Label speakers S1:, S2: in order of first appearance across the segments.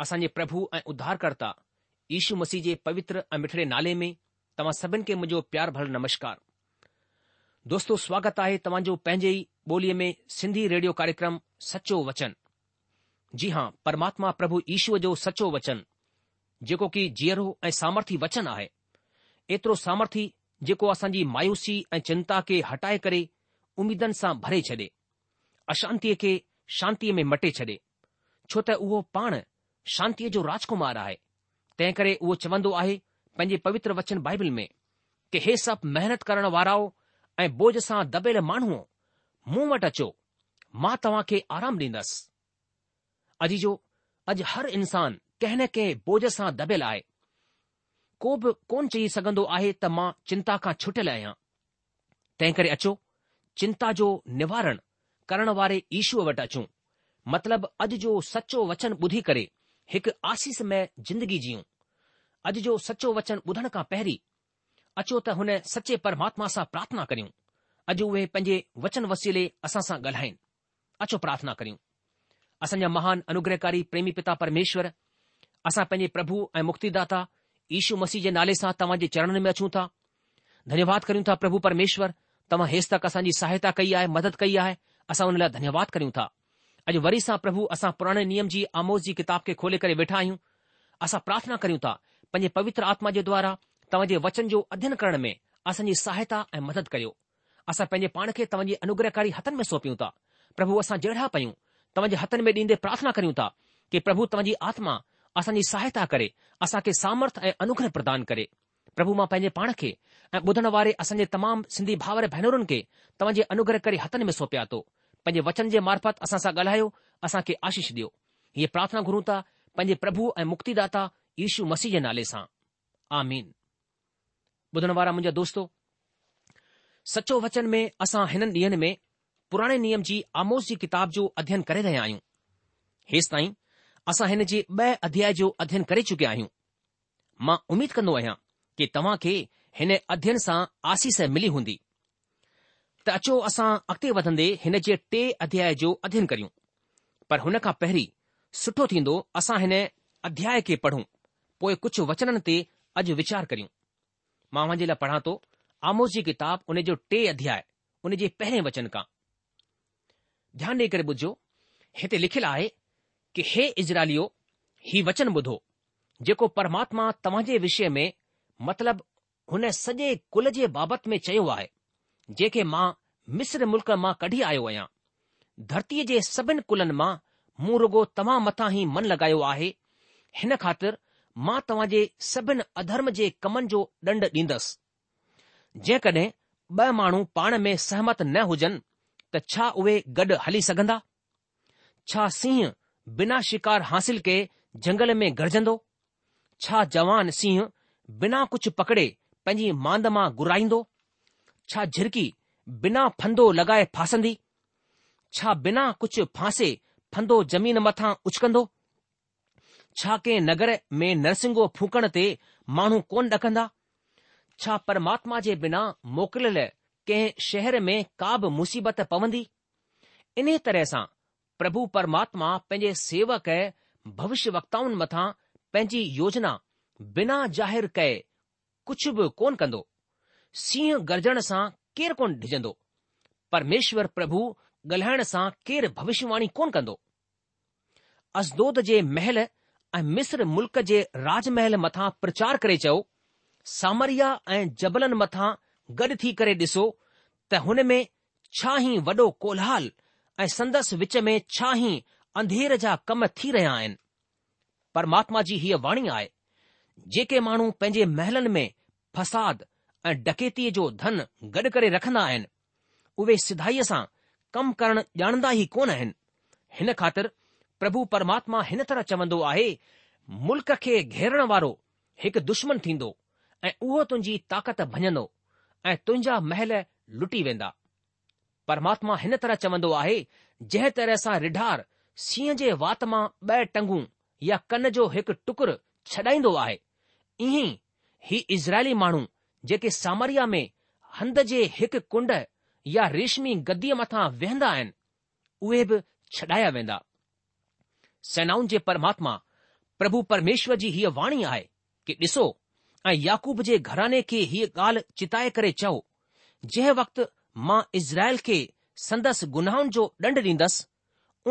S1: असांजे प्रभु ऐं उद्धारकर्ता ईशु मसीह जे पवित्र ऐं मिठड़े नाले में तव्हां सभिनि खे मुंहिंजो प्यार भर नमस्कार दोस्तो स्वागत आहे तव्हांजो पंहिंजे ई ॿोलीअ में सिंधी रेडियो कार्यक्रम सचो वचन जी हां परमात्मा प्रभु ईशूअ जो सचो वचन जेको की जीअरो ऐं सामर्थी वचन आहे एतिरो सामर्थी जेको असांजी मायूसी ऐं चिंता खे हटाए करे उमीदनि सां भरे छॾे अशांतीअ खे शांतीअ में मटे छॾे छो त उहो पाण शांतीअ जो राजकुमार आहे तंहिं करे उहो चवंदो आहे पंहिंजे पवित्र वचन बाइबिल में कि हे सभु महिनत करण वाराओ ऐं बोझ सां दॿियल माण्हूअ मूं वटि अचो मां तव्हां खे आराम ॾींदसि अॼु जो अॼु हर इंसान कंहिं न कंहिं बोझ सां दॿियल आहे को बि कोन चई सघंदो आहे त मां चिंता खां छुटियल आहियां तंहिं करे अचो चिंता जो निवारण करण वारे ईशूअ वटि अचूं मतिलब अॼु जो सचो वचन ॿुधी करे हिकु आसीसुय जिंदगी जियूं अॼु जो सचो वचन ॿुधण खां पहिरीं अचो त हुन सचे परमात्मा सां प्रार्थना करियूं अॼु उहे पंहिंजे वचन वसीले असां सां ॻाल्हाइनि अचो प्रार्थना करियूं असांजा महान अनुग्रहकारी प्रेमी पिता परमेश्वर असां पंहिंजे प्रभु ऐं मुक्तिदाता ईशू मसीह जे नाले सां जे चरणनि में अचूं था धन्यवाद करियूं था प्रभु परमेश्वर तव्हां हेसि तक असांजी सहायता कई आहे मदद कई आहे असां हुन लाइ धन्यवाद करियूं था अॼु वरी सां प्रभु असां पुराणे नियम जी आमोद जी किताब खे खोले करे वेठा आहियूं असां प्रार्थना करियूं था पवित्र आत्मा जे द्वारा तव्हांजे वचन जो अध्यन करण में असांजी सहायता ऐं मदद करियो असां पंहिंजे पाण खे तव्हांजी अनुग्रहकारी हथनि में सौंपियूं ता प्रभु असां जहिड़ा पयूं तव्हांजे हथनि में ॾींदे प्रार्थना करियूं था कि प्रभु तव्हांजी आत्मा असांजी सहायता करे असां सामर्थ ऐं अनुग्रह प्रदान करे प्रभु मां पंहिंजे पाण खे ऐ ॿुधण वारे असांजे तमाम सिंधी भावर भेनरुनि खे तव्हांजे अनुग्रहकारी हथनि में सौंपिया थो पंहिंजे वचन जे मार्फत असां सां ॻाल्हायो असां खे आशीष ॾियो हीअ प्रार्थना घुरूं था पंहिंजे प्रभु ऐं मुक्तिदाता यीशू मसीह जे नाले सां आमीन ॿुधण वारा मुंहिंजा दोस्तो सचो वचन में असां हिननि ॾींहनि में पुराणे नियम जी आमोस जी किताब जो अध्ययन करे रहिया आहियूं हेसि ताईं असां हिन जे ॿ अध्याय जो अध्ययन करे चुकिया आहियूं मां उमीद कंदो आहियां कि तव्हां खे हिन अध्ययन सां आसीस मिली हूंदी अचो असां अॻिते वधंदे हिन जे टे अध्याय जो अध्ययन करियूं पर हुन खां पहिरीं सुठो थींदो असां हिन अध्याय खे पढ़ूं पोइ कुझु वचननि ते अॼु वीचार करियूं मां हुनजे लाइ पढ़ा थो आमोस जी किताब उन जो टे अध्याय उन जे पहिरें वचन खां ध्यानु ॾेई करे ॿुधो हिते लिखियलु आहे कि हे इज़रालियो हीउ वचन ॿुधो जेको परमात्मा तव्हां जे विषय में मतिलब हुन सॼे कुल जे बाबति में चयो आहे जेके मां मिस्र मुल्क़ मां कढी आयो आहियां धरतीअ जे सभिनि कुलनि मां मूं रुगो तव्हां मथां ई मन लॻायो आहे हिन ख़ातिर मां तव्हां जे सभिनि अधर्म जे कमनि जो ॾंड ॾींदसि जेकॾहिं ॿ माण्हू पाण में सहमत न हुजनि त छा उहे गॾु हली सघंदा छा सिंह बिना शिकार हासिल के जंगल में गरजंदो छा जवान सिंह बिना कुझु पकड़े पंहिंजी मांद मां घुराईंदो છા ઝરકી বিনা ફંદો લગાય ફાસંધી છા বিনা કુછ ફાંસે ફંદો જમીન મથા ઉચકંદો છા કે નગર મે નર્સિંગો ફુકણતે માણો કોન ડકંદા છા પરમાત્મા જે বিনা મોકલે કે શહેર મે કાબ મુસીબત પવંધી ઇને તરહસા પ્રભુ પરમાત્મા પેજે સેવક ભવિષ્ય વક્તાઉન મથા પેંજી યોજના বিনা જાહેર કએ કુછ કોન કંદો सीह गरजण सां केरु कोन डिॼंदो परमेश्वर प्रभु ॻाल्हाइण सां केरु भविष्यवाणी कोन कंदो असदोद जे महल ऐं मिस्र मुल्क जे राजमहल मथां प्रचार करे चयो सामरिया ऐं जबलनि मथां गॾु थी करे ॾिसो त हुन में छा ई वॾो कोलहाल ऐं संदसि विच में छा ई अंधेर जा कम थी रहिया आहिनि परमात्मा जी हीअ वाणी आहे जेके माण्हू पंहिंजे महलनि में फसाद ऐं डकेतीअ जो धन गॾु करे रखंदा आहिनि उहे सिधाईअ सां कमु करणु ॼाणंदा ई कोन आहिनि हिन ख़ातिर प्रभु परमात्मा हिन तरह चवंदो आहे मुल्क खे घेरण वारो हिकु दुश्मन थींदो ऐं उहो तुंहिंजी ताक़त भञंदो ऐं तुंहिंजा महल लुटी वेंदा परमात्मा हिन तरह चवंदो आहे जंहिं तरह सां रिढार सीह जे वात मां ॿ टंगू या कन जो हिकु टुकुर छॾाईंदो आहे ईअं ई इज़राइली माण्हू जेके सामरिया में हंद जे हिकु कुंड या रेशमी गद्दीअ मथां वेहंदा आहिनि उहे बि छडाया वेंदा सेनाउनि जे परमात्मा प्रभु परमेश्वर जी हीअ वाणी आहे कि ॾिसो ऐं याकूब जे घराने खे हीअ ॻाल्हि चिताए करे चओ जंहिं वक़्तु मां इज़राइल खे संदसि गुनाहनि जो ॾंड ॾींदसि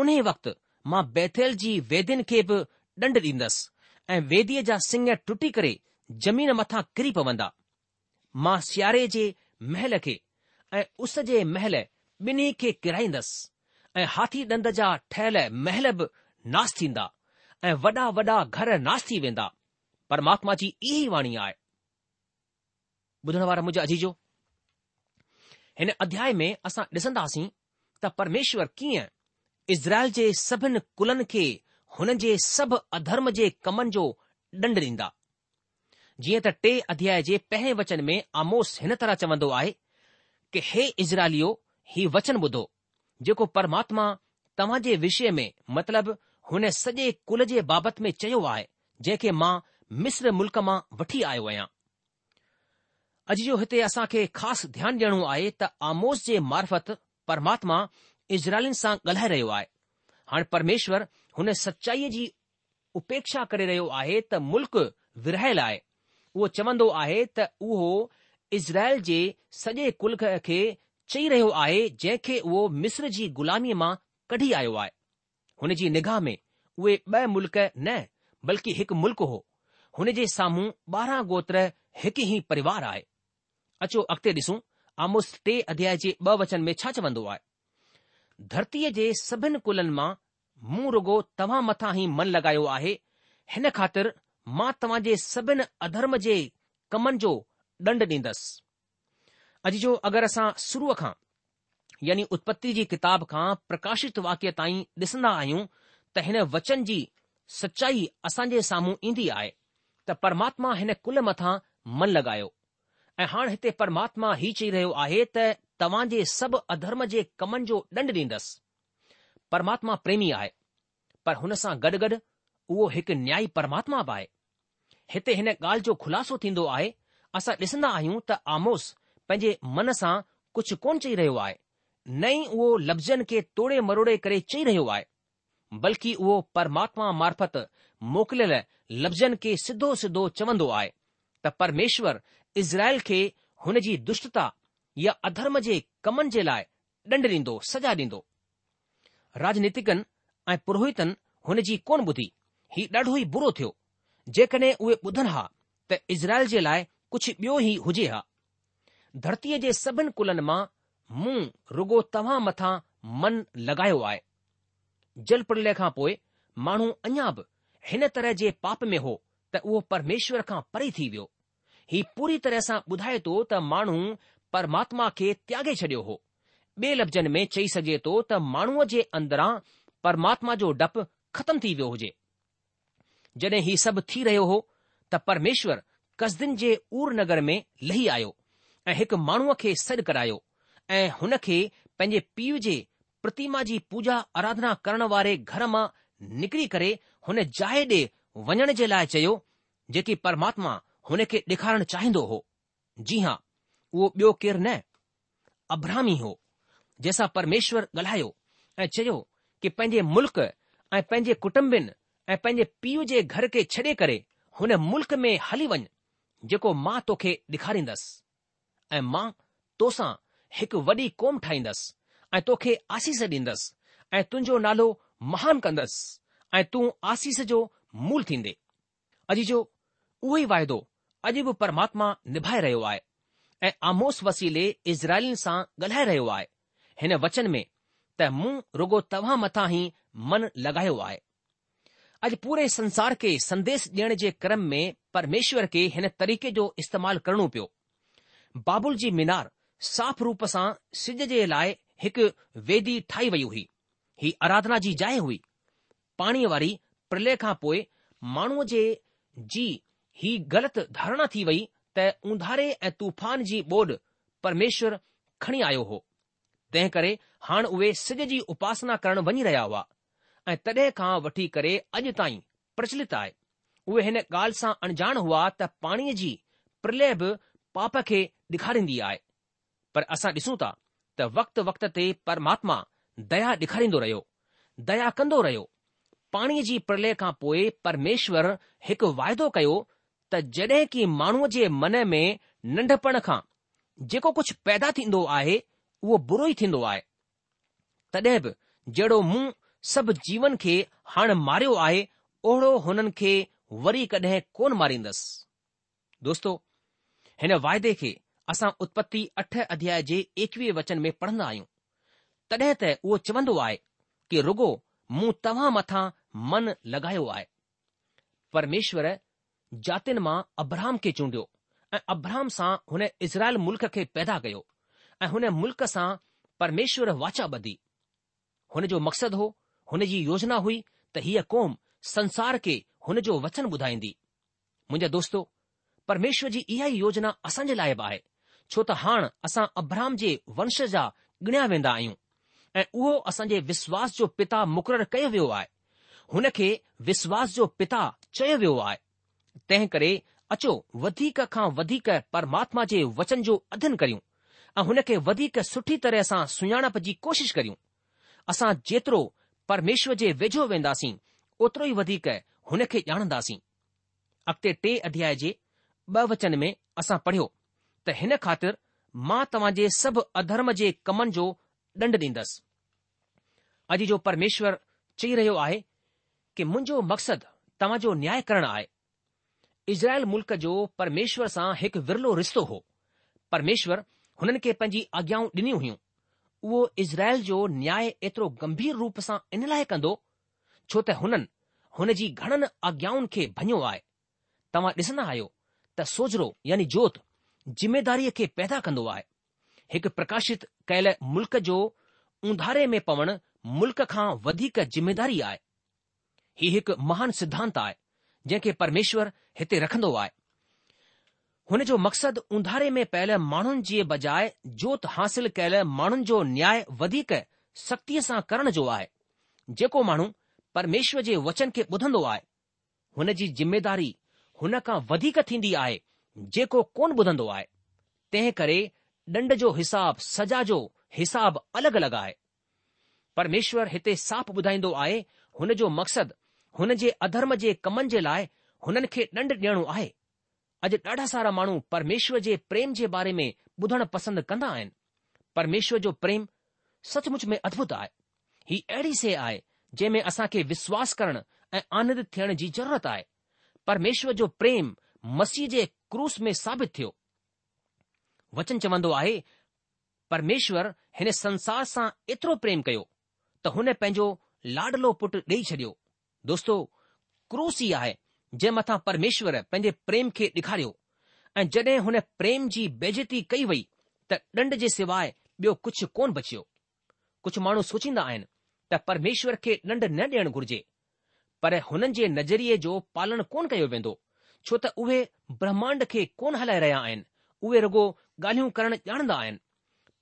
S1: उन वक़्तु मां बैथेल जी वेदियुनि खे बि ॾंड ॾींदसि ऐं वेदीअ जा सिङ टुटी करे ज़मीन मथां किरी पवंदा मां सियारे जे महल खे ऐं उस जे महल ॿिन्ही खे किराईंदसि ऐं हाथी ॾंद जा ठहियल महल बि नास थींदा ऐं वॾा वॾा घर नास थी वेंदा परमात्मा जी इहा ई वाणी आहे ॿुधण वारा अजीजो हिन अध्याय में असां ॾिसंदासीं त परमेश्वर कीअं इज़राइल जे सभिनी कुलनि खे हुननि जे सभु अधर्म जे कमनि जो ॾंड ॾींदा जीअं त टे अध्याय जे पहिरें वचन में आमोस हिन तरह चवंदो आहे कि हे इज़राइलियो ही वचन ॿुधो जेको परमात्मा तव्हां जे विषय में मतिलब हुन सॼे कुल जे बाबति में चयो आहे जंहिंखे मां मिस्र मुल्क़ मां वठी आयो आहियां अॼु जो हिते असां खे ख़ासि ध्यानु ॾियणो आहे त आमोस जे मार्फत परमात्मा इज़राइल सां ॻाल्हाए रहियो आहे हाणे परमेश्वर हुन सचाईअ जी उपेक्षा करे रहियो आहे त मुल्क़ विरहायल आहे उहो चवंदो आहे त उहो इज़राइल जे सॼे कुल खे चई रहियो आहे जंहिंखे उहो मिस्र जी ग़ुलामीअ मां कढी आयो आहे हुन जी निगाह में उहे ब मुल्क न बल्कि हिकु मुल्क हो हुन जे साम्हूं ॿारहं गोत्र हिकु ई परिवार आहे अचो अॻिते ॾिसूं आमुस टे अध्याय जे ब वचन में छा चवंदो आहे धरतीअ जे सभिनी कुलनि मां मुंहुं रुॻो तव्हां मथां ई मन लॻायो आहे हिन ख़ातिर માતમાજે સબન અધર્મજે કમનજો ડંડ દીંદસ અજી જો અગર આસા શરૂખા યની ઉત્પત્તિજી કિતાબખા પ્રકાશિત વાક્ય તાઈ દિસના આયુ ત હેને વચનજી સચ્ચાઈ આસાજે સામું ઇંધી આય ત પરમાત્મા હેને કુલ મથા મન લગાયો એ હાં હતે પરમાત્મા હી ચી રહ્યો આહે ત તવાજે સબ અધર્મજે કમનજો ડંડ દીંદસ પરમાત્મા પ્રેમી આય પર હનસા ગડગડ ઓ એક ન્યાયી પરમાત્મા બાય हिते हिन ॻाल्हि जो ख़ुलासो थींदो आहे असां ॾिसंदा आहियूं त आमोस पंहिंजे मन सां कुझु कोन चई रहियो आहे न ई उहो लफ़्ज़नि खे तोड़े मरोड़े करे चई रहियो आहे बल्कि उहो परमात्मा मार्फत मोकिलियल लफ़्ज़नि खे सिधो सिधो चवंदो आहे त परमेश्वर इज़राइल खे हुन जी दुष्टता या अधर्म जे कमनि जे लाइ ॾंड ॾींदो सजा ॾींदो राजनीतिकनि ऐं पुरोहितनि हुन जी कोन ॿुधी हीउ ॾाढो ई बुरो थियो जेकॾहिं उहे ॿुधनि हा त इज़राइल जे लाइ कुझु ॿियो ई हुजे हा धरतीअ जे सभिनि कुलनि मां मूं रुगो तव्हां मथां मन लॻायो आहे जल प्रलय खां पोइ माण्हू अञा बि हिन तरह जे पाप में हो त उहो परमेश्वर खां परे थी वियो ही पूरी तरह सां ॿुधाए थो त माण्हू परमात्मा खे त्यागे छडि॒यो हो ॿिए लफ़्ज़नि में चई सघे थो त माण्हूअ जे अंदरां परमात्मा जो डपु ख़त्म थी वियो हुजे जॾहिं हीउ सभु थी रहियो हो त परमेश्वर कसदिन जे उर नगर में लही आयो ऐं हिकु माण्हू खे सॾु करायो ऐं हुन खे पंहिंजे पीउ जे प्रतिमा जी पूजा अराधना करण वारे घर मां निकिरी करे हुन जाहे ॾे वञण जे लाइ चयो जेकी परमात्मा हुन खे ॾेखारणु चाहिंदो हो जी हा उहो बि॒यो केरु न अब्रामी हो जंहिंसां परमेश्वर ॻाल्हायो ऐं चयो कि पंहिंजे मुल्क़ ऐं पंहिंजे कुटुंबिनि ऐं पंहिंजे पीउ जे घर खे छ्ॾे करे हुन मुल्क़ में हली वञ जेको मां तोखे ॾेखारींदुसि ऐं मां तोसां हिकु वॾी कोम ठाहींदुसि ऐं तोखे आसीस ॾींदुसि ऐं तुंहिंजो नालो महान कंदुसि ऐं तूं आसीस जो मुल थीन्दे अॼु जो उहो ई वाइदो अॼु बि परमात्मा निभाए रहियो आहे ऐं आमोस वसीले इज़राइल सां ॻाल्हाए रहियो आहे हिन वचन में त मूं रुॻो तव्हां मथां ई मन लॻायो आहे अॼु पूरे संसार खे संदेश ॾियण जे क्रम में परमेश्वर खे हिन तरीक़े जो इस्तेमालु करणो पियो बाबुल जी मीनार साफ़ रूप सां सिज जे लाइ हिकु वेदी ठाही वई हुई ही आराधना जी जाइ हुई पाणीअ वारी प्रलय खां पोइ माण्हूअ जे जी ही ग़लति धारणा थी वई त उधारे ऐं तूफान जी ॿोॾ परमेश्वर खणी आयो हो तंहिं करे हाणे उहे सिज जी उपासना करणु वञी रहिया हुआ ऐं तॾहिं खां वठी करे अॼु ताईं प्रचलित आहे उहे हिन ॻाल्हि सां अणजाण हुआ त पाणीअ जी प्रलय बि पाप खे ॾेखारींदी आहे पर असां ॾिसूं था त वक़्त ते परमात्मा दया ॾेखारींदो रहियो दया कंदो रहियो पाणीअ जी प्रलय खां पोइ परमेश्वर हिकु वाइदो कयो त जॾहिं की माण्हूअ जे मन में नंढपण खां जेको कुझु पैदा थींदो आहे उहो बुरो ई थींदो आहे तॾहिं बि जहिड़ो मूं सभु जीवन खे हाणे मारियो आहे ओहिड़ो हुननि खे वरी कॾहिं कोन मारींदसि दोस्तो हिन वाइदे खे असां उत्पति अठ अध्याय जे एकवीह वचन में पढ़ंदा आहियूं तॾहिं त उहो चवंदो आहे कि रुगो मूं तव्हां मथां मन लॻायो आहे परमेश्वर जातियुनि मां अब्राहम खे चूंडियो ऐं अब्राहम सां हुन इज़राइल मुल्क़ खे पैदा कयो ऐं हुन मुल्क़ सां परमेश्वर वाचा ॿधी हुन जो मक़सदु हो हुन जी योजना हुई त हीअ क़ौम संसार खे हुन जो वचन ॿुधाईंदी मुंहिंजा दोस्तो परमेश्वर जी इहा ई योजना असांजे लाइ बि आहे छो त हाणे असां अब्रहम जे वंश जा गिणिया वेंदा आहियूं ऐं उहो असांजे विश्वास जो पिता मुक़ररु कयो वियो आहे हुन खे विश्वास जो पिता चयो वियो आहे तंहिं करे अचो वधीक खां वधीक परमात्मा जे वचन जो अध्यन करियूं ऐं हुन खे वधीक सुठी तरह सां सुञाणप जी कोशिश करियूं असां जेतिरो परमेश्वर जे वेझो वेंदासीं ओतिरो ई वधीक हुन खे ॼाणंदासीं अॻिते टे अध्याय जे ब वचन में असां पढ़ियो त हिन ख़ातिर मां तव्हां जे सभु अधर्म जे कमनि जो दंड ॾींदसि अॼु जो परमेश्वर चई रहियो आहे कि मुंहिंजो मक़सदु तव्हांजो न्याय करणु आहे इज़राइल मुल्क़ जो परमेश्वर सां हिकु विरलो रिश्तो हो परमेश्वर हुननि खे पंहिंजी आज्ञाऊं डि॒नी हुयूं उहो इज़राइल जो न्याय एतिरो गंभीर रूप सां इन लाइ कंदो छो त हुननि हुन जी घणनि आज्ञाउनि खे भञियो आहे तव्हां ॾिसंदा आहियो त सोजरो यानी जोत ज़िमेदारीअ खे पैदा कंदो आहे हिकु प्रकाशित कयल मुल्क़ जो उंधारे में पवण मुल्क खां वधीक ज़िमेदारी आहे हीउ हिकु महान सिद्धांत आहे जंहिंखे परमेश्वर हिते रखंदो आहे हुन जो मक़सदु उंधारे में पयल माण्हुनि जे बजाए जोत हासिल कयल माण्हुनि जो न्याय वधीक सख़्तीअ सां करण जो आहे जेको माण्हू परमेश्वर जे वचन खे ॿुधंदो आहे हुन जी ज़िमेदारी हुन खां वधीक थींदी आहे जेको कोन ॿुधंदो आहे तंहिं करे ॾंड जो हिसाब सजा जो हिसाब अलॻि अलॻि आहे परमेश्वर हिते साफ़ ॿुधाईंदो आहे हुन जो मक़सदु हुन जे अधर्म जे कमनि जे लाइ हुननि खे ॾंड ॾियणो आहे अॼु ॾाढा सारा माण्हू परमेश्वर जे प्रेम जे बारे में ॿुधण पसंदि कंदा आहिनि परमेश्वर जो प्रेम सचमुच में अद्भुत आहे हीउ अहिड़ी शइ आहे जंहिं में असां खे विश्वास करणु ऐं आनंदित थियण जी ज़रूरत आहे परमेश्वर जो प्रेम मसीह जे क्रूस में साबित थियो वचन चवंदो आहे परमेश्वर हिन संसार सां एतिरो प्रेम कयो त हुन पंहिंजो लाडलो पुटु ॾेई छॾियो दोस्तो क्रूस ई आहे जंहिं मथां परमेश्वर पंहिंजे प्रेम खे ॾेखारियो ऐं जड॒हिं हुन प्रेम जी बेज़ती कई वई त ॾंड जे सवाइ ॿियो कुझु कोन बचियो कुझु माण्हू सोचींदा आहिनि त परमेश्वर खे ॾंड न ॾियणु घुर्जे पर हुननि जे नज़रिये जो पालन कोन कयो वेंदो छो त उहे ब्रह्मांड खे कोन हलाए रहिया आहिनि उहे रुॻो ॻाल्हियूं करणु ॼाणंदा आहिनि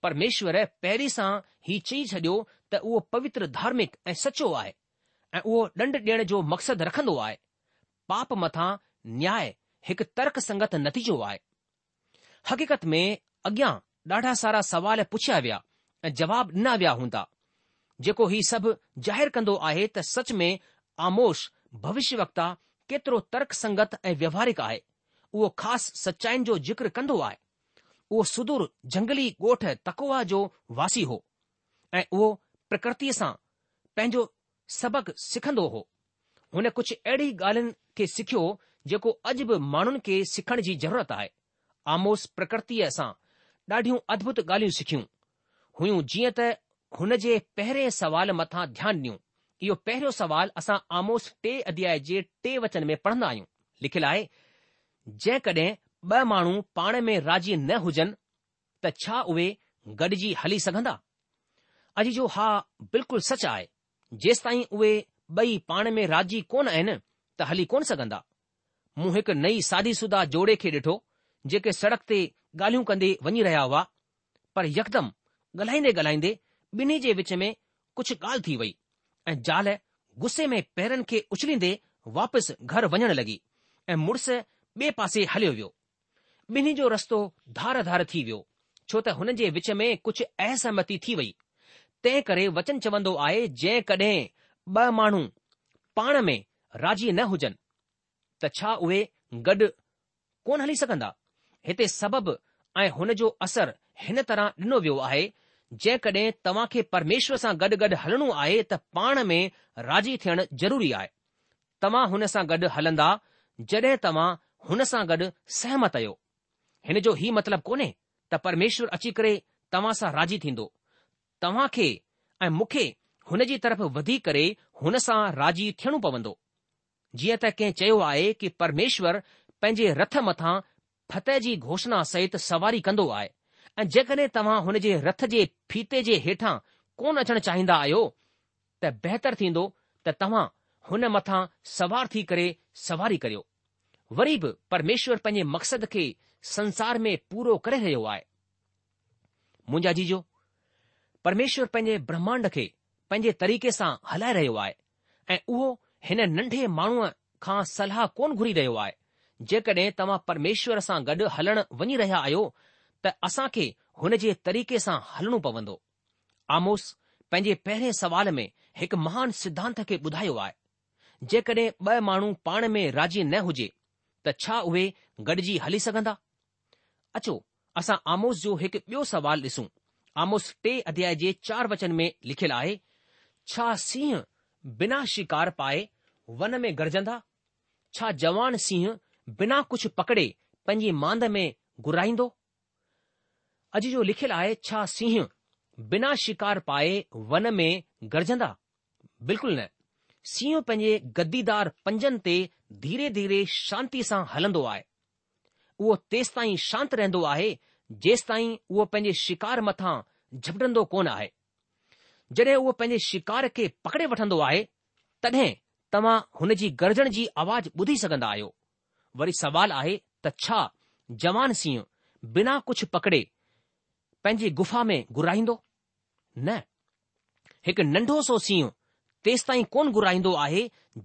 S1: परमेश्वर पहिरीं सां ही चई छडि॒यो त उहो पवित्र धार्मिक ऐं सचो आहे ऐं उहो ॾंड ॾियण जो मक़सदु रखंदो आहे पाप मथा न्याय हिकु तर्क संगत नतीजो आहे हक़ीक़त में अॻियां ॾाढा सारा सवाल पुछिया विया ऐं जवाब ॾिना विया हूंदा जेको ही सभु ज़ाहिरु कंदो आहे त सच में आमोश भविष्यवकता केतिरो तर्क संगत ऐं व्यवहारिक आहे उहो ख़ासि सचाईनि जो ज़िक्र कंदो आहे उहो सुदूर जंगली ॻोठ तको जो वासी हो ऐं उहो प्रकृतिअ सां पंहिंजो सबक़ सिखंदो हो हुन कुझु अहिड़ी ॻाल्हियुनि खे सिखियो जेको अॼु बि माण्हुनि खे सिखण जी ज़रूरत आहे आमोस प्रकृतिअ सां ॾाढियूं अद्भुत ॻाल्हियूं सिखियूं हुयूं जीअं त हुन जे पहिरें सुवाल मथां ध्यानु ॾियूं इहो पहिरियों सवालु असां आमोस टे अध्याय जे टे वचन में पढ़ंदा आहियूं लिखियलु आहे जेकॾहिं ॿ माण्हू पाण में राज़ी न हुजनि त छा उहे गॾिजी हली सघंदा अॼु जो हा बिल्कुलु सच आहे जेसि ताईं उहे ॿई पाण में राज़ी कोन आहिनि त हली कोन सघंदा मूं हिकु नई सादी सुदा जोड़े खे ॾिठो जेके सड़क ते ॻाल्हियूं कंदे वञी रहिया हुआ पर यकदमि ॻाल्हाईंदे ॻाल्हाईंदे ॿिन्ही जे विच में कुझु ॻाल्हि थी वई ऐं ज़ाल गुस्से में पेरनि खे उछलींदे वापसि घर वञण लॻी ऐं मुड़स ॿिए पासे हलियो वियो ॿिन्ही जो रस्तो धार धार थी वियो छो त हुन जे विच में कुझु असहमति थी वई तंहिं करे वचन चवंदो आहे जंहिं कॾहिं ॿ माण्हू पाण में राज़ी न हुजनि त छा उहे गॾु कोन हली सघंदा हिते सबबु ऐं हुन जो असर हिन तरह ॾिनो वियो आहे जेकॾहिं तव्हां खे परमेश्वर सां गॾु गॾु हलणो आहे त पाण में राज़ी थियणु ज़रूरी आहे तव्हां हुन सां गॾु हलंदा जॾहिं तव्हां हुन सां गॾु सहमत आहियो हिन जो ई मतिलबु कोन्हे त परमेश्वर अची करे तव्हां सां राज़ी थींदो तव्हां खे ऐं मूंखे हुन जी तरफ़ वधी करे हुन सां राज़ी थियणो पवंदो जीअं त कंहिं चयो आहे कि परमेश्वर पंहिंजे रथ मथां फतेह जी घोषणा सहित सवारी कंदो आहे ऐं जेकॾहिं तव्हां हुन जे रथ जे फीते जे हेठां कोन अचणु चाहींदा आहियो त बहितर थींदो त तव्हां हुन मथां सवार थी करे सवारी करियो वरी बि परमेश्वर पंहिंजे मक़सद खे संसार में पूरो करे रहियो आहे मुंहिंजा जीजो परमेश्वर पंहिंजे ब्रह्मांड खे पंहिंजे तरीक़े सां हलाए रहियो आहे ऐं उहो हिन नंढे माण्हूअ खां सलाह कोन घुरी रहियो आहे जेकॾहिं तव्हां परमेश्वर सां गॾु हलण वञी रहिया आहियो त असां खे हुन जे तरीक़े सां हलणो पवंदो आमोस पंहिंजे पहिरें सवाल में हिकु महान सिद्धांत खे ॿुधायो आहे जेकॾहिं ॿ माण्हू पाण में राज़ी न हुजे त छा उहे गॾिजी हली सघंदा अचो असां आमोस जो हिकु ॿियो सवाल ॾिसूं आमोस टे अध्याय जे चार वचन में लिखियलु आहे छा सिंह बिना शिकार पाए वन में गॾजंदा छा जवान सिंह बिना कुझु पकड़े पंहिंजी मांद में घुराईंदो अॼु जो लिखियलु आहे छा सिंह बिना शिकार पाए वन में गॾजंदा बिल्कुलु न सिंह पंहिंजे गद्दीदार पंजनि ते धीरे धीरे शांती सां हलंदो आहे उहो तेसि ताईं शांति रहंदो आहे जेसिताईं उहो पंहिंजे शिकार मथां झपटंदो कोन आहे जॾहिं उहो पंहिंजे शिकार खे पकड़े वठंदो आहे तॾहिं तव्हां हुन जी गरजण जी आवाज़ ॿुधी सघंदा आहियो वरी सवाल आहे त छा जवान सिंह बिना कुझु पकड़े पंहिंजी गुफ़ा में घुराईंदो न हिकु नंढो सो सिंह तेसि ताईं कोन घुराईंदो आहे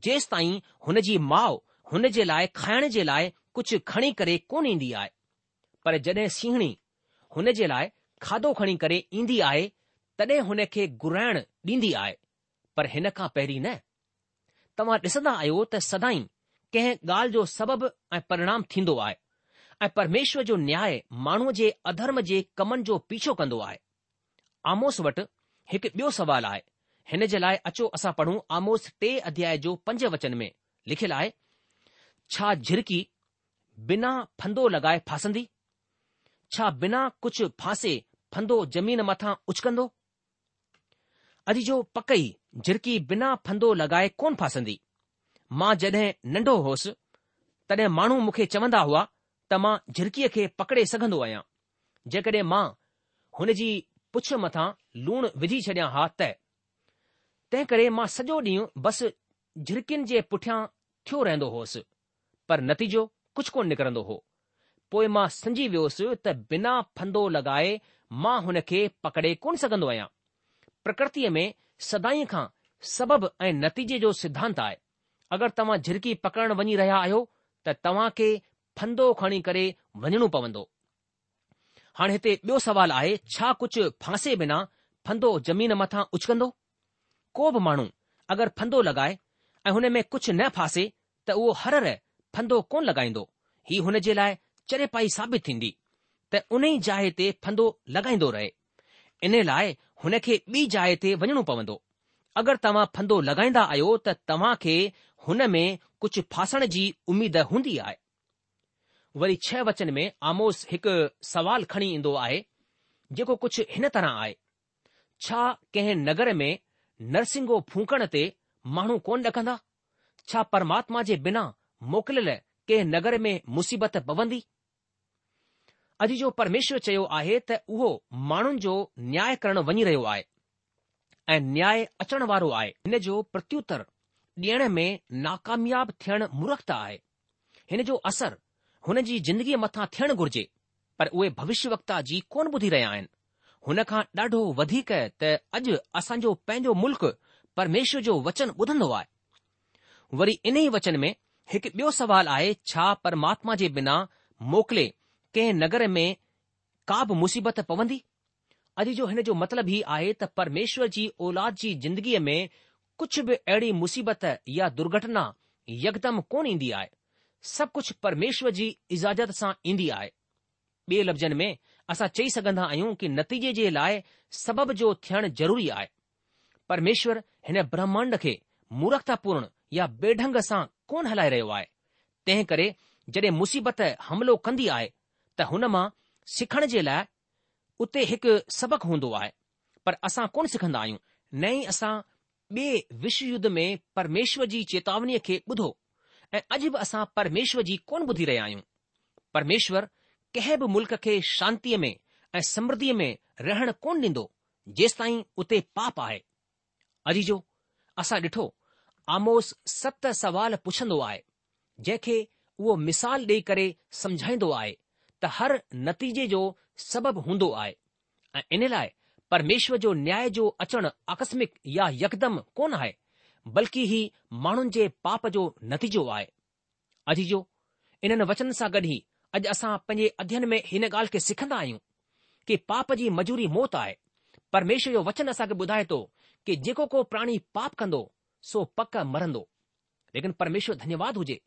S1: जेसि ताईं हुन जी माउ हुन जे लाइ खाइण जे लाइ कुझु खणी करे कोन ईंदी आहे पर जॾहिं सिंहणी हुन जे लाइ खाधो खणी करे ईंदी आहे तॾहिं हुन खे घुराइण ॾींदी आहे पर हिन खां पहिरीं न तव्हां ॾिसंदा आहियो त सदाई कंहिं ॻाल्हि जो सबबु ऐं परिणाम थींदो आहे ऐं परमेश्वर जो न्याय माण्हूअ जे अधर्म जे कमनि जो पीछो कंदो आहे आमोस वटि हिकु ॿियो सवाल आहे हिन जे लाइ अचो असां पढ़ूं आमोस टे अध्याय जो पंज वचन में लिखियलु आहे छा झिरकी बिना फंदो लॻाए फासंदी छा बिना कुझु फासे फंदो जमीन मथां उछकंदो अॼु जो पकई झिरकी बिना फंदो लॻाए कोन फासंदी मां जड॒हिं नंढो होसि तॾहिं माण्हू मूंखे चवंदा हुआ त मां झिरकीअ खे पकड़े सघंदो आहियां जेकॾहिं मां हुन जी पुछ मथां लूण विझी छॾियां हा त तंहिं करे मां सॼो ॾींहुं बस झिरकियुनि जे पुठियां थियो रहंदो होसि पर नतीजो कुझु कोन निकिरंदो हो पोइ मां सम्झी वियोसि त बिना फंदो लॻाए मां हुन खे पकड़े कोन सघंदो आहियां प्रकृतिअ में सदाई खां सबब ऐं नतीजे जो सिद्धांत आहे अगरि तव्हां झिरकी पकड़ण वञी रहिया आहियो त तव्हां खे फंदो खणी करे वञणो पवंदो हाणे हिते ॿियो सवालु आहे छा कुझु फांसे बिना फंदो जमीन मथां उछकंदो को बि माण्हू अगरि फंदो लॻाए ऐं हुन में कुझु न फासे त उहो हर रह फंदो कोन लॻाईंदो हीउ हुन जे लाइ चरेपाई साबित थींदी त उन ई जाइ ते फंदो लॻाईंदो रहे इन लाइ हुन खे ॿी जाइ ते वञणो पवंदो अगरि तव्हां फंदो लॻाईंदा आहियो त तव्हां खे हुन में कुझु फासण जी उमीद हूंदी आहे वरी छह वचन में आमोस हिकु सवाल खणी ईंदो आहे जेको कुझु हिन तरह आहे छा कंहिं नगर में नरसिंगो फूकण ते माण्हू कोन ॾकंदा छा परमात्मा जे बिना मोकिलियल कंहिं नगर में मुसीबत पवंदी अॼु जो परमेश्वर चयो आहे त उहो माण्हुनि जो न्याय करणु वञी रहियो आहे ऐं न्याय अचणु वारो आहे हिन जो प्रत्युतर ॾियण में नाकामयाब थियण मूरख्त आहे हिन जो असरु हुन जी जिंदगीअ मथां थियण घुर्जे पर उहे भविष्यवक्ता जी कोन ॿुधी रहिया आहिनि हुन खां ॾाढो वधीक त अॼु असांजो पंहिंजो मुल्क़ परमेश्वर जो वचन ॿुधंदो आहे वरी इन ई वचन में हिकु ॿियो सवाल आहे छा परमात्मा जे बिना मोकिले कंहिं नगर में का बि मुसीबत पवंदी अॼु जो हिन जो मतिलबु ई आहे त परमेश्वर जी औलाद जी ज़िंदगीअ में कुझु बि अहिड़ी मुसीबत या दुर्घटना यकदमि कोन ईंदी आहे सभु कुझु परमेश्वर जी इज़ाज़त सां ईंदी आहे ॿिए लफ़्ज़नि में असां चई सघंदा आहियूं कि नतीजे जे लाइ सबब जो थियण ज़रूरी आहे परमेश्वर हिन ब्रह्मांड खे मूर्खतापूर्ण या बेढंग सां कोन हलाए रहियो आहे तंहिं करे जॾहिं मुसीबत हमिलो कंदी आहे हुन मां सिखण जे लाइ उते हिकु सबक़ हूंदो आहे पर असां कोन सिखंदा आहियूं न ई असां ॿिए विश्व युद्ध में परमेश्वर जी चेतावनीअ खे ॿुधो ऐं अॼु बि असां परमेश्वर जी कोन ॿुधी रहिया आहियूं परमेश्वर कंहिं बि मुल्क़ खे शांतीअ में ऐं समृद्धीअ में रहण कोन ॾींदो जेस ताईं उते पाप आहे अॼु जो असां ॾिठो आमोस सत सवाल पुछंदो आहे जंहिंखे उहो मिसाल ॾेई करे समझाईंदो आहे त हर नतीजे जो सबबु हूंदो आहे ऐं इन लाइ परमेश्वर जो न्याय जो अचणु आकस्मिक या यकदम कोन आहे बल्कि ही माण्हुनि जे पाप जो नतीजो आहे अजीजो इन्हनि वचन सां गॾु ई अॼु असां पंहिंजे अध्यन में हिन ॻाल्हि खे सिखंदा आहियूं कि पाप जी मजूरी मौत आहे परमेश्वर जो वचन असांखे ॿुधाए थो कि जेको को प्राणी पाप कंदो सो पक मरंदो लेकिन परमेश्वर धन्यवाद हुजे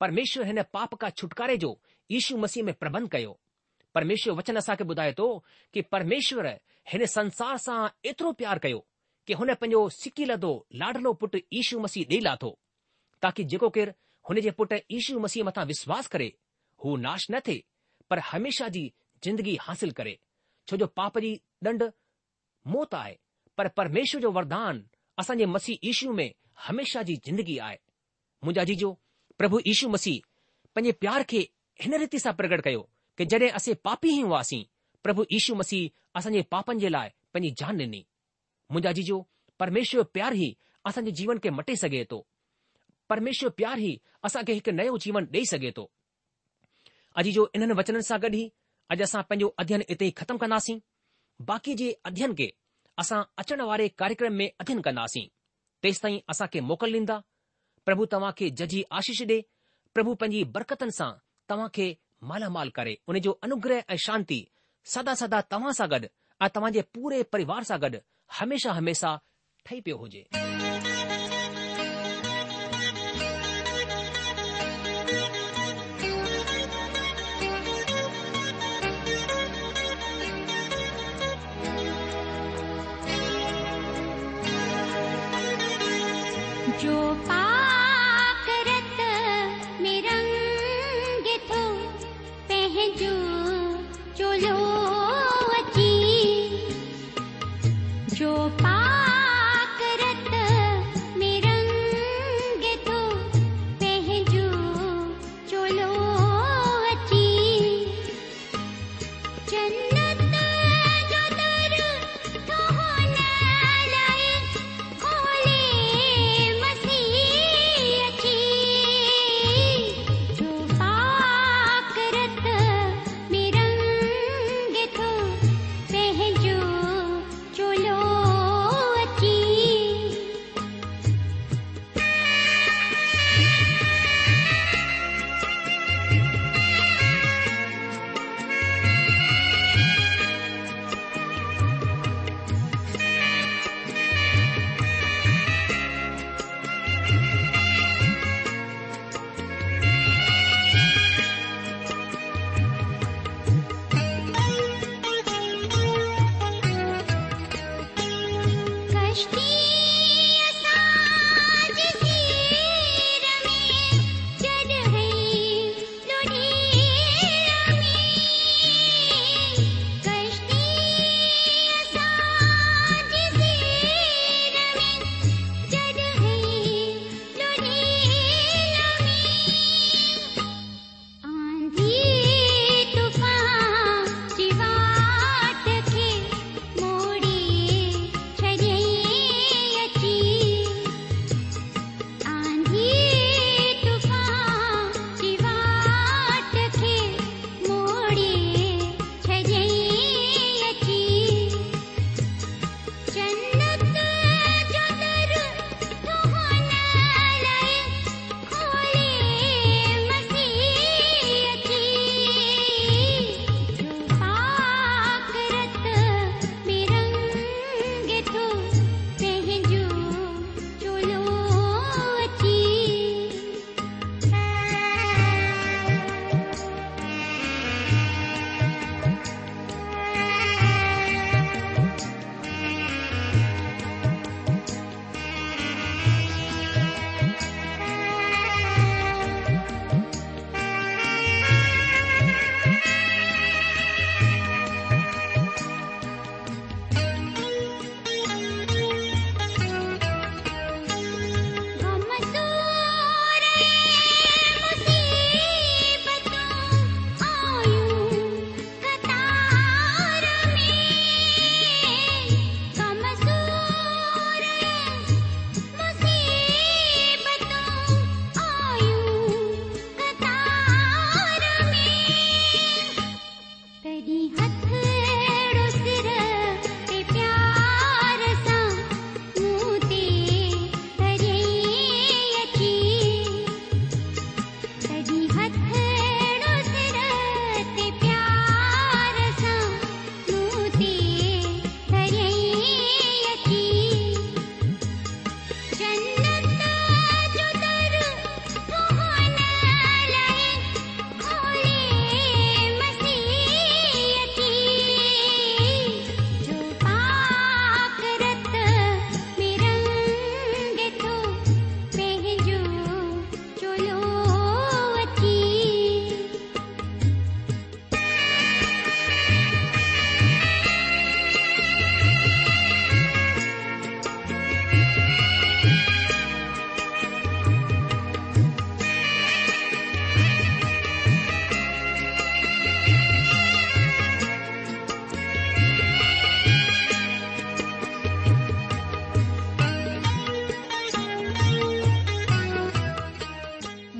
S1: परमेश्वर हिन पाप खां छुटकारे जो यीशू मसीह में प्रबंध कयो परमेश्वर वचन असांखे ॿुधाए थो कि परमेश्वर हिन संसार सां एतिरो प्यार कयो कि हुन पंहिंजो सिकी लधो लाडलो पुटु ईशू मसीह ॾेई लाथो ताकी जेको केरु हुन जे पुटु मसीह मथां विश्वास करे हू नाश न थिए पर हमेशा जी जिंदगी हासिल करे छो जो पाप जी ॾंड मौत आहे पर परमेश्वर जो वरदान असांजे मसीह ईशु में हमेशा जी जिंदगी आहे मुंहिंजा जीजो प्रभु ईशु मसीह पंहिंजे प्यार खे हिन रीति सां प्रकट कयो की जॾहिं असां पापी ई हुआसीं प्रभु ईशू मसीह असांजे पापनि जे लाइ पंहिंजी जान डि॒नी मुंहिंजा अजीजो परमेश्वर प्यार ई असांजे जीवन खे मटे सघे थो परमेश्वर प्यारु ई असां हिकु नयो जीवन ॾेई सघे थो अॼु जो इन्हनि वचननि सां गॾु ई अॼु असां पंहिंजो अध्यन इते ई ख़तमु कंदासीं बाक़ी जे अध्ययन खे असां अचण वारे कार्यक्रम में अध्यन कंदासीं तेसि ताईं असांखे मोकल ॾींदा प्रभु तव्हां खे जजी आशीष ॾे प्रभु पंहिंजी बरकतनि सां तव्हां खे मालामाल करे उनजो अनुग्रह ऐं शांती सदा सदा तव्हां सां गॾु ऐं तव्हांजे पूरे परिवार सां गॾु हमेशा हमेशह ठही पियो हुजे